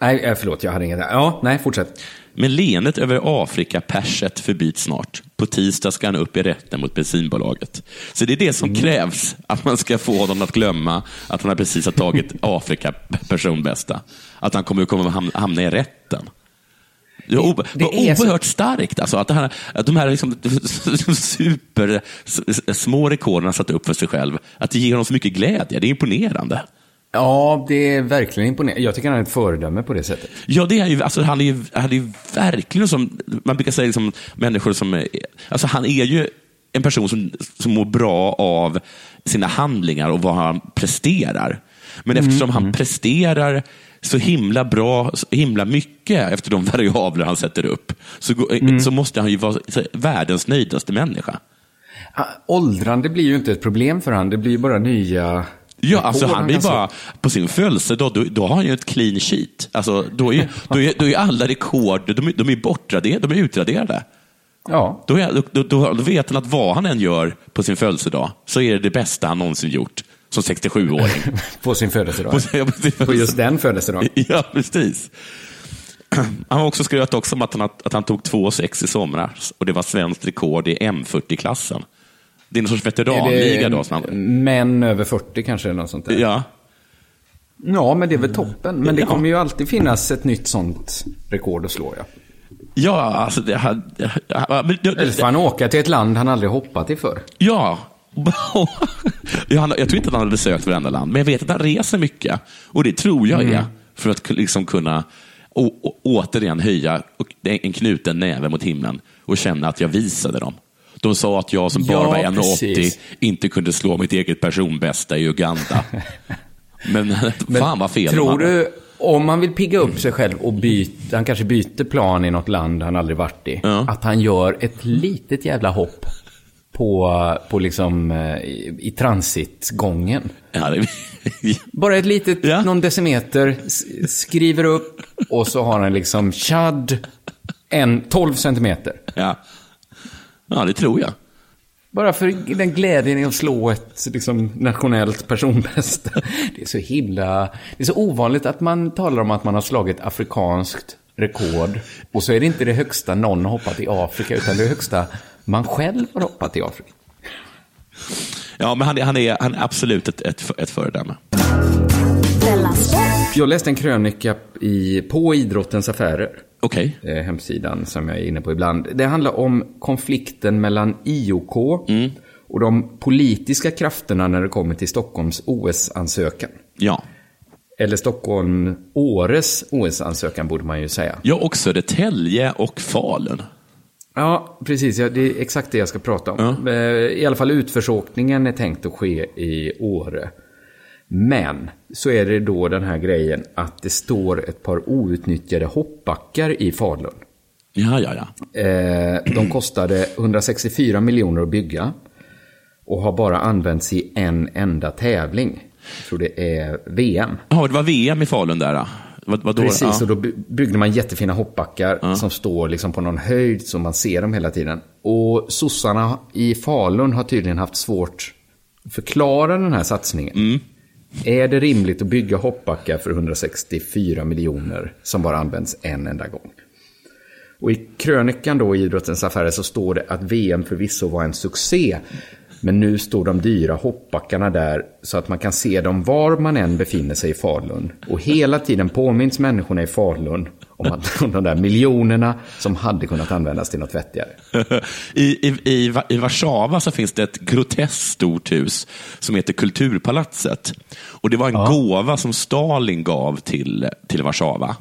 Nej, eh, förlåt, jag hade inget. Ja, nej, fortsätt. Men leendet över Afrika-perset förbyts snart. På tisdag ska han upp i rätten mot bensinbolaget. Så det är det som krävs, att man ska få honom att glömma att han har precis har tagit Afrika-personbästa. Att han kommer, ham- hamna i rätten. Det var, o- Det var är så- oerhört starkt. Alltså, att, här, att de här liksom, super små rekorden han satt upp för sig själv, att det ger honom så mycket glädje. Det är imponerande. Ja, det är verkligen imponerande. Jag tycker han är ett föredöme på det sättet. Ja, det är ju, alltså, han är ju, han är ju verkligen som, man brukar säga liksom, människor som, är- alltså han är ju en person som, som mår bra av sina handlingar och vad han presterar. Men Mm, eftersom han presterar så himla bra, så himla mycket efter de variabler han sätter upp, så, Mm. så måste han ju vara världens nöjdaste människa. Åldrande blir ju inte ett problem för han, det blir ju bara nya... Ja, alltså han blir slå. bara, på sin födelsedag, då, då har han ju ett clean sheet. Alltså, då, är, då, är, då är alla rekord, de, är- de är bortraderade, de är utraderade. Ja, Då, är, då, då, då vet han att vad han än gör på sin födelsedag, så är det det bästa han någonsin gjort som 67-åring. på sin födelsedag. På sin- på sin På just den födelsedagen. Ja, precis. Han har också skröt också om att han, att han tog 2,6 i somras och det var svenskt rekord i M40-klassen. Det är någon sorts veteranliga då. Han, män över 40 kanske, eller något sånt där. ja. Ja, men det är väl toppen. Men det Ja. kommer ju alltid finnas ett nytt sånt rekord att slå, ja. Ja, alltså det det- Eller får han åka till ett land han aldrig hoppat i förr. Ja. Jag tror inte att han har besökt varenda land, men jag vet att han reser mycket. Och det tror jag är för att liksom kunna å, å, återigen höja en knuten näve mot himlen och känna att jag visade dem. De sa att jag som bara Ja, var 1,80 precis. inte kunde slå mitt eget personbästa i Uganda. Men, fan vad fel Tror du, om man vill pigga upp sig själv och byta, han kanske byter plan i något land han aldrig varit i. Ja. Att han gör ett litet jävla hopp på, på liksom eh, i, i transitgången. Ja, det, Bara ett litet, Ja. någon decimeter, skriver upp och så har han liksom Chad, en 12 centimeter. ja. Ja, det tror jag. Bara för den glädjen i att slå ett liksom, nationellt personbästa. Det är så himla... Det är så ovanligt att man talar om att man har slagit afrikanskt rekord. Och så är det inte det högsta någon har hoppat i Afrika, utan det högsta man själv har hoppat i Afrika. Ja, men han är, han är, han är absolut ett, ett, ett föredöme. Jag läste en krönika i, på Idrottens Affärer. Okej. eh, hemsidan som jag är inne på ibland. Det handlar om konflikten mellan IOK och de politiska krafterna när det kommer till Stockholms OS-ansökan. Ja. Eller Stockholm Åres OS-ansökan borde man ju säga. Ja, och Södertälje och Falun. Ja, precis. Ja, det är exakt det jag ska prata om. Eh, I alla fall utförsåkningen är tänkt att ske i Åre. Men så är det då den här grejen att det står ett par outnyttjade hoppbackar i Falun. Ja, ja, ja. Eh, de kostade 164 miljoner att bygga. Och har bara använts i en enda tävling. Jag tror det är VM. Ja, det var VM i Falun där. Då. Vad, vad då? Precis, ja. och då by- byggde man jättefina hoppbackar som står liksom på någon höjd så man ser dem hela tiden. Och sossarna i Falun har tydligen haft svårt att förklara den här satsningen. Är det rimligt att bygga hoppbackar för 164 miljoner som bara används en enda gång? Och i krönikan då i Idrottens Affärer så står det att VM förvisso var en succé. Men nu står de dyra hoppbackarna där så att man kan se dem var man än befinner sig i Falun. Och hela tiden påminns människorna i Falun om, att, om de där miljonerna som hade kunnat användas till något vettigare. I, i, i, Warszawa så finns det ett groteskt stort hus som heter Kulturpalatset. Och Det var en gåva som Stalin gav till, till Warszawa.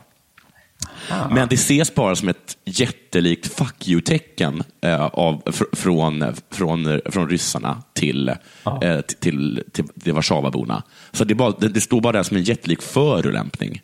Men det ses bara som ett jättelikt fuck you-tecken eh, av, fr, från, från, från ryssarna till, eh, till, till, till, till Warszawaborna. Så det, bara, det, det står bara där som en jättelik förolämpning.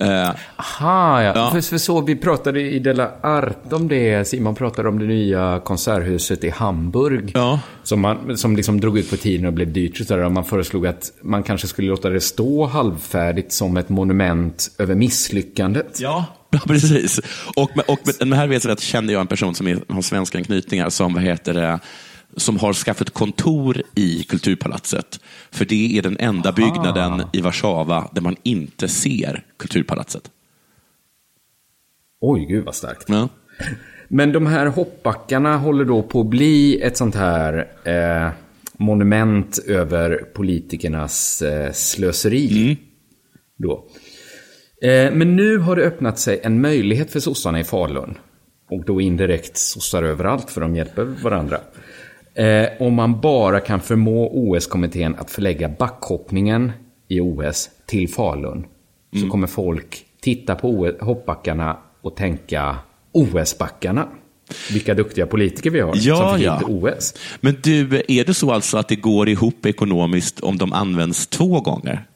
Eh, Aha, ja. Ja. För, för så vi pratade i Della Art om det. Simon pratade om det nya konserthuset i Hamburg. Ja. Som, man, som liksom drog ut på tiden och blev dyrt. Så där, och man föreslog att man kanske skulle låta det stå halvfärdigt som ett monument över misslyckandet. Ja, ja precis. Och, och, men här vet jag att kände jag en person som är, har svenska anknytningar som, vad heter det, som har skaffat kontor i Kulturpalatset. För det är den enda byggnaden i Warszawa där man inte ser Kulturpalatset. Oj, gud vad starkt. Ja. Men de här hoppbackarna håller då på att bli ett sånt här eh, monument över politikernas eh, slöseri. Då. Eh, men nu har det öppnat sig en möjlighet för sossarna i Falun. Och då indirekt sossar överallt för de hjälper varandra. Eh, om man bara kan förmå OS-kommittén att förlägga backhoppningen i OS till Falun. Så kommer folk titta på OS hoppbackarna och tänka OS-backarna. Vilka duktiga politiker vi har Ja, som fick ja. OS. Men du, är det så alltså att det går ihop ekonomiskt om de används två gånger?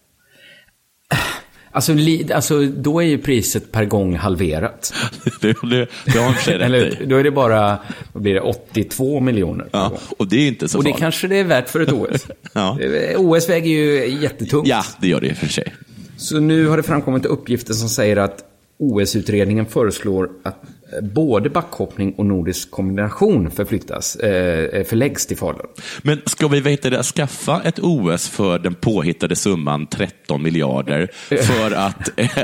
Alltså, li, alltså, då är ju priset per gång halverat. det, det, det har Eller rätt hur? Då är det bara, vad blir det, 82 miljoner Ja, och det är inte så Och det farligt. kanske det är värt för ett OS. Ja. Eh, OS väger ju jättetungt. Ja, det gör det i och för sig. Så nu har det framkommit uppgifter som säger att OS-utredningen föreslår att både backhoppning och nordisk kombination förflyttas, eh, förläggs till Falun. Men ska vi veta det, skaffa ett OS för den påhittade summan 13 miljarder för att eh,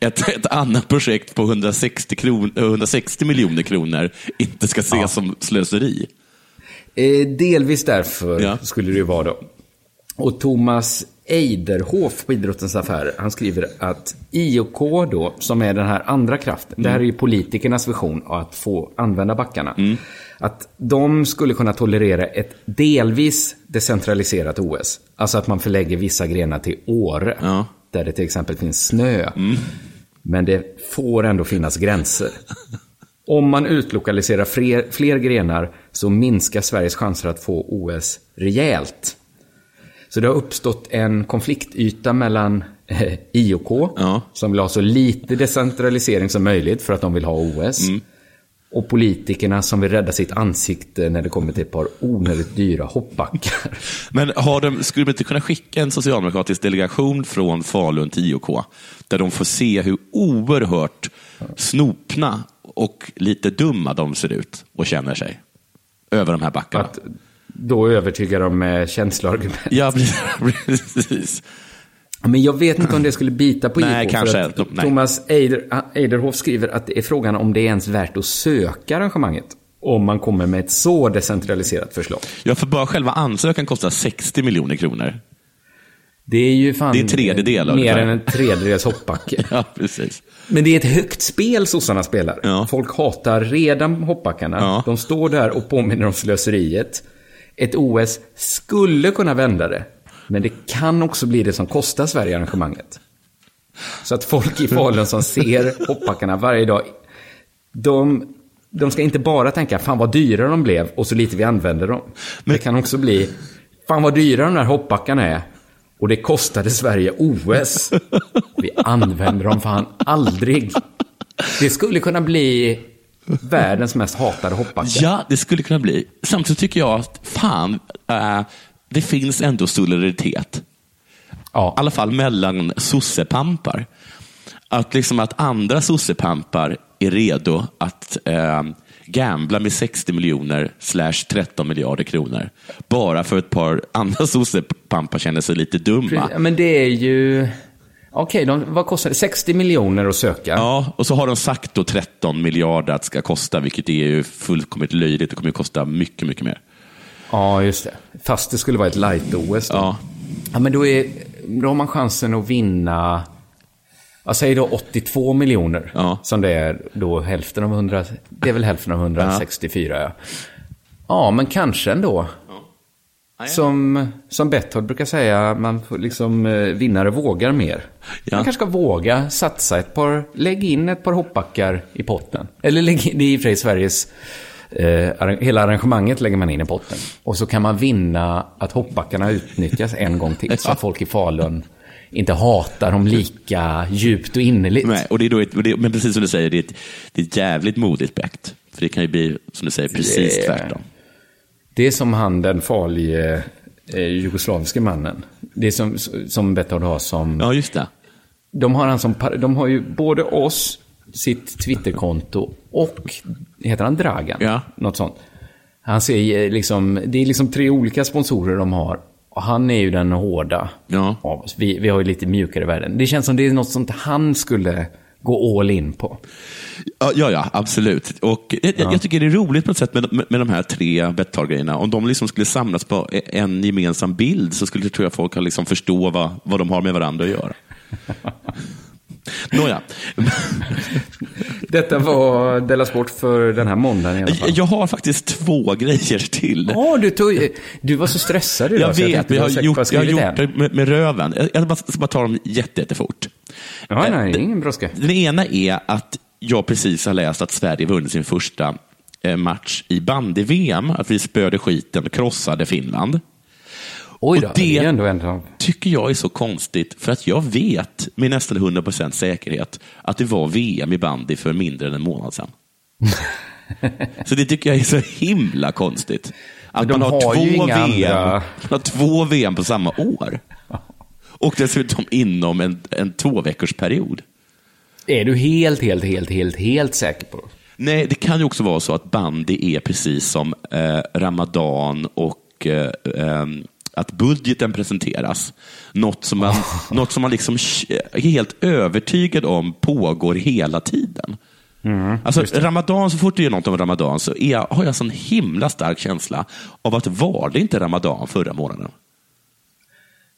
ett, ett annat projekt på 160, kron, 160 miljoner kronor inte ska ses Ja. som slöseri? Eh, delvis därför Ja. skulle det ju vara då. Och Thomas Eiderhof på Idrottens Affärer, han skriver att IOK då, som är den här andra kraften, det här är ju politikernas vision av att få använda backarna. Att de skulle kunna tolerera ett delvis decentraliserat OS. Alltså att man förlägger vissa grenar till Åre, Ja. där det till exempel finns snö. Men det får ändå finnas gränser. Om man utlokaliserar fler, fler grenar så minskar Sveriges chanser att få OS rejält. Så det har uppstått en konfliktyta mellan eh, IOK, Ja. som vill ha så lite decentralisering som möjligt för att de vill ha OS. Och politikerna som vill rädda sitt ansikte när det kommer till ett par onödigt dyra hoppbackar. Men har de, skulle de inte kunna skicka en socialdemokratisk delegation från Falun till IOK, där de får se hur oerhört snopna och lite dumma de ser ut och känner sig över de här backarna? Att då övertyga dem med känsloargument. Ja, precis. Men jag vet inte om det skulle bita på Nej, IK. kanske. För att De-. Thomas Eider, Eiderhoff skriver att det är frågan om det är ens värt att söka arrangemanget. Om man kommer med ett så decentraliserat förslag. Ja, för bara själva ansökan kostar 60 miljoner kronor. Det är ju fan Det är tredjedel mer än en tredjedels hoppbacke. Ja, precis. Men det är ett högt spel sossarna spelar. Ja. Folk hatar redan hoppbackarna. Ja. De står där och påminner om slöseriet. Ett OS skulle kunna vända det. Men det kan också bli det som kostar Sverige arrangemanget. Så att folk i Falun som ser hoppbackarna varje dag, de, de ska inte bara tänka fan vad dyra de blev och så lite vi använder dem. Det kan också bli fan vad dyra de där hoppbackarna är och det kostade Sverige OS. Vi använder dem fan aldrig. Det skulle kunna bli världens mest hatade hoppbacke. Ja, det skulle kunna bli. Samtidigt tycker jag att fan, äh, det finns ändå solidaritet. Ja. I alla fall mellan sossepampar. Att, liksom att andra sossepampar är redo att äh, gambla med 60 miljoner slash 13 miljarder kronor. Bara för ett par andra sossepampar känner sig lite dumma. Men det är ju... Okej, de- vad kostar det? 60 miljoner att söka. Ja, och så har de sagt då 13 miljarder att det ska kosta, vilket är ju fullkomligt löjligt. Det kommer att kosta mycket, mycket mer. Ja, just det. Fast det skulle vara ett light-OS då. Ja. Ja, men då, är, då har man chansen att vinna, jag säger då 82 miljoner. Ja. Som det är då hälften av 100, det är väl hälften av 164 ja. Ja, men kanske ändå. Som, som Betthard brukar säga, man får liksom, eh, vinnare vågar mer. Ja. Man kanske ska våga satsa ett par, lägg in ett par hoppbackar i potten. Eller lägg in, det är i och för sig Sveriges, eh, hela arrangemanget lägger man in i potten. Och så kan man vinna att hoppbackarna utnyttjas en gång till. Så att folk i Falun inte hatar dem lika djupt och innerligt. Nej, och det är då ett, det, men precis som du säger, det är ett, det är ett jävligt modigt bett. För det kan ju bli, som du säger, precis tvärtom. Det är som han den farlige eh, jugoslaviske mannen. Det är som, som Betthard har som... Ja, just det. De har, han som, de har ju både oss, sitt Twitterkonto och, heter han Dragan? Ja. Något sånt. Han ser liksom, det är liksom tre olika sponsorer de har. Och han är ju den hårda Ja. av oss. Vi, vi har ju lite mjukare värden. Det känns som det är något sånt han skulle gå all in på. Ja, ja, ja absolut. Och jag, jag tycker det är roligt på något sätt med, med, med de här tre Betthard-grejerna. Om de liksom skulle samlas på en gemensam bild så skulle tror jag folk liksom förstå vad, vad de har med varandra att göra. Nåja. Detta var Della Sport för den här måndagen i alla fall. Jag har faktiskt två grejer till. Ja, du, tog, du var så stressad idag. Jag så vet, men jag var har gjort, jag har gjort det med, med röven. Jag, jag bara- ska bara ta dem jätte, jättefort. Ja, Eh, nej, det- ingen brådska. Den ena är att jag precis har läst att Sverige vunnit sin första eh, match i bandy-VM. Att vi spöade skiten och krossade Finland. Oj då, Och det det ändå av... tycker jag är så konstigt, för att jag vet med nästan 100% säkerhet att det var VM i bandy för mindre än en månad sedan. så det tycker jag är så himla konstigt. Att man har, har två VM, andra- man har två VM på samma år. Och dessutom inom en, en två veckors period. Är du helt, helt, helt, helt, helt säker på det? Nej, det kan ju också vara så att bandy är precis som eh, Ramadan och eh, ehm, att budgeten presenteras. Något som man, något som man liksom är helt övertygad om pågår hela tiden. alltså, Ramadan, så fort det är något om Ramadan så är jag, har jag sån himla stark känsla av att var det inte Ramadan förra månaden?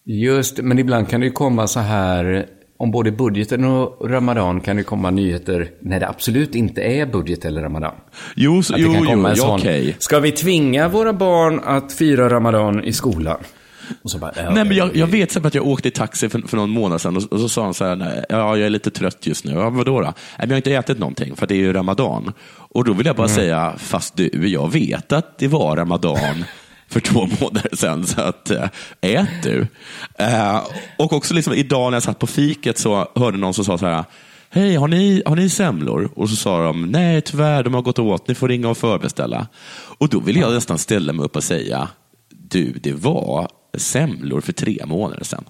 Just men ibland kan det komma så här, om både budgeten och Ramadan kan det komma nyheter när det absolut inte är budget eller Ramadan. Jo, Att jo, jo, ja, sån, okej. ska vi tvinga våra barn att fira Ramadan i skolan? Bara, ja, Nej, men jag, jag vet så att jag åkte i taxi för, för någon månad sedan och, och så sa han så här, nej, ja, jag är lite trött just nu. Ja, vadå då? Nej, men jag har inte ätit någonting för det är ju Ramadan. Och då vill jag bara säga, fast du, jag vet att det var Ramadan för två månader sedan, så att äh, ät du. Eh, och också liksom, idag när jag satt på fiket så hörde någon som sa så här, Hej, har ni, har ni semlor? Och så sa de, nej tyvärr, de har gått åt, ni får ringa och förbeställa. Och då vill jag nästan ställa mig upp och säga, du, det var semlor för tre månader sedan.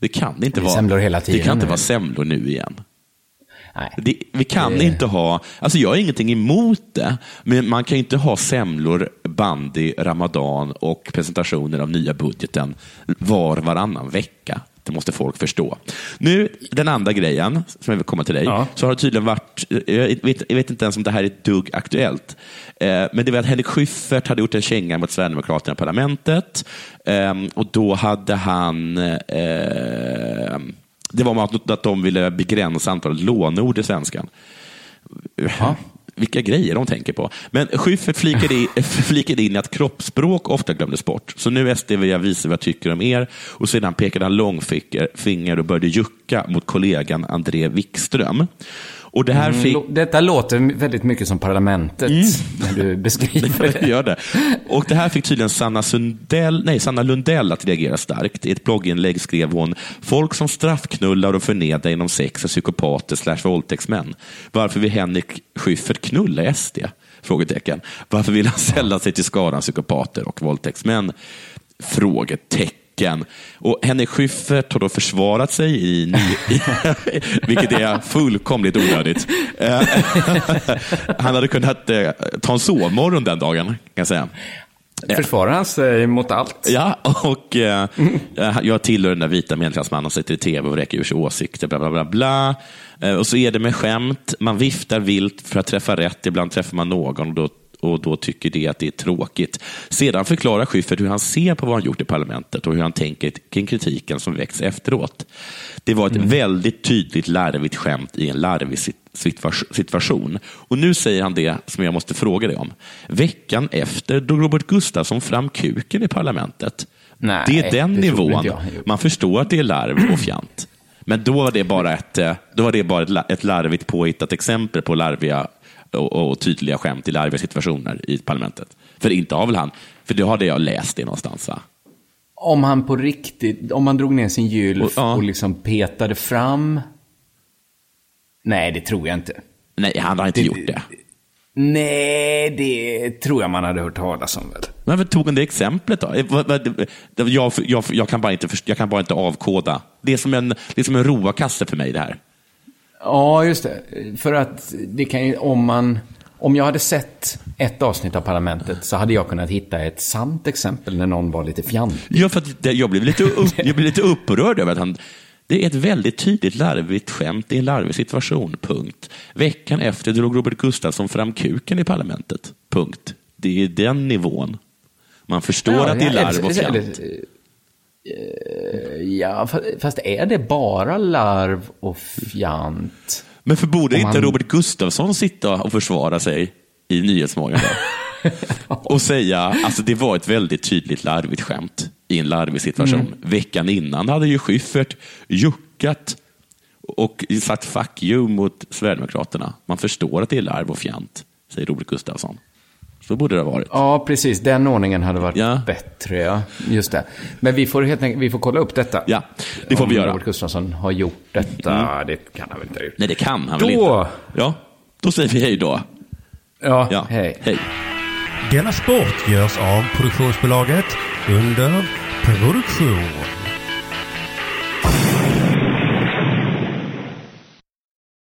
Det kan inte Det vara semlor hela Det tiden kan inte vara semlor nu igen. Det, vi kan Det- inte ha, alltså jag har ingenting emot det, men man kan inte ha semlor, bandy, ramadan och presentationer av nya budgeten var varannan vecka. Det måste folk förstå. Nu, den andra grejen, som jag vill komma till dig, Ja. så har det tydligen varit, jag vet, jag vet inte ens om det här är ett dugg aktuellt, eh, men det var att Henrik Schyffert hade gjort en känga mot Sverigedemokraterna i parlamentet eh, och då hade han eh, det var att, att de ville begränsa antalet lånord i svenskan. Vilka grejer de tänker på. Men Schyffert flikade, i, flikade in att kroppsspråk ofta glömdes bort. Så nu SD vill jag visa vad jag tycker om er. Och sedan pekade han långfinger och började jucka mot kollegan André Wikström. Och det här fick... Lå- Detta låter väldigt mycket som parlamentet när du beskriver Det det. gör det. Och det här fick tydligen Sanna, Sundell, nej, Sanna Lundell att reagera starkt. I ett blogginlägg skrev hon, folk som straffknullar och förnedrar inom sex är psykopater slash våldtäktsmän. Varför vill Henrik Schyffert knulla SD? Frågetecken. Varför vill han sälla sig till skaran psykopater och våldtäktsmän? Frågetecken. Och Henrik Schyffert har då försvarat sig i, ny, vilket är fullkomligt onödigt. Eh, Han hade kunnat eh, ta en sovmorgon den dagen, kan jag säga. Försvarar han sig mot allt? Ja, och eh, jag tillhör den där vita medelklassmannen som sitter i tv och räcker ur sig åsikter, bla bla bla. bla. Eh, och så är det med skämt, man viftar vilt för att träffa rätt, ibland träffar man någon och då, och då tycker det att det är tråkigt. Sedan förklarar Schyffert hur han ser på vad han gjort i parlamentet och hur han tänker kring kritiken som väcks efteråt. Det var ett väldigt tydligt larvigt skämt i en larvig sit- situa- situation. Och nu säger han det som jag måste fråga dig om. Veckan efter drog Robert Gustafsson fram kuken i parlamentet. Nej, det är den det nivån. Man förstår att det är larv och fjant. Men då var det bara ett, eh, då var det bara ett larvigt påhittat exempel på larviga och, och tydliga skämt i larviga situationer i parlamentet. För inte har väl han, för det har det jag läst det någonstans va? Om han på riktigt, om han drog ner sin gylf Och- och, ja. liksom petade fram? Nej, det tror jag inte. Nej, han har inte Det- gjort det. Nej, det tror jag man hade hört talas om väl. Men varför tog han det exemplet då? Eh, Jag, jag, jag, kan bara inte, jag kan bara inte avkoda. Det är som en, det är som en roakasse för mig det här. Ja, just det. För att det kan ju, om man... Om jag hade sett ett avsnitt av Parlamentet så hade jag kunnat hitta ett sant exempel när någon var lite fjantig. Ja, för det, jag, blev lite upp, jag blev lite upprörd över att han... Det är ett väldigt tydligt larvigt skämt i en larvig situation. Punkt. Veckan efter drog Robert Gustafsson fram kuken i parlamentet. Punkt. Det är den nivån. Man förstår att det är larv och eh, Ja, fa- fast är det bara larv och fjant? Men för borde Om inte Robert Gustafsson sitta och försvara sig i Nyhetsmorgon och säga, alltså det var ett väldigt tydligt larvigt skämt i en larvig situation. Mm. Veckan innan hade ju Schyffert juckat och sagt fuck you mot Sverigedemokraterna. Man förstår att det är larv och fjant, säger Robert Gustafsson. Så borde det ha varit. Ja, precis. Den ordningen hade varit Ja. bättre. Ja. Just det. Men vi får helt enkelt vi får kolla upp detta. Ja, det får Om vi göra. Mm. Robert Gustafsson har gjort detta. Det kan han väl inte ha gjort. Nej, det kan han väl Då- inte? Ja, då säger vi hej då. Ja, Ja, hej. hej. Denna sport görs av produktionsbolaget under produktion.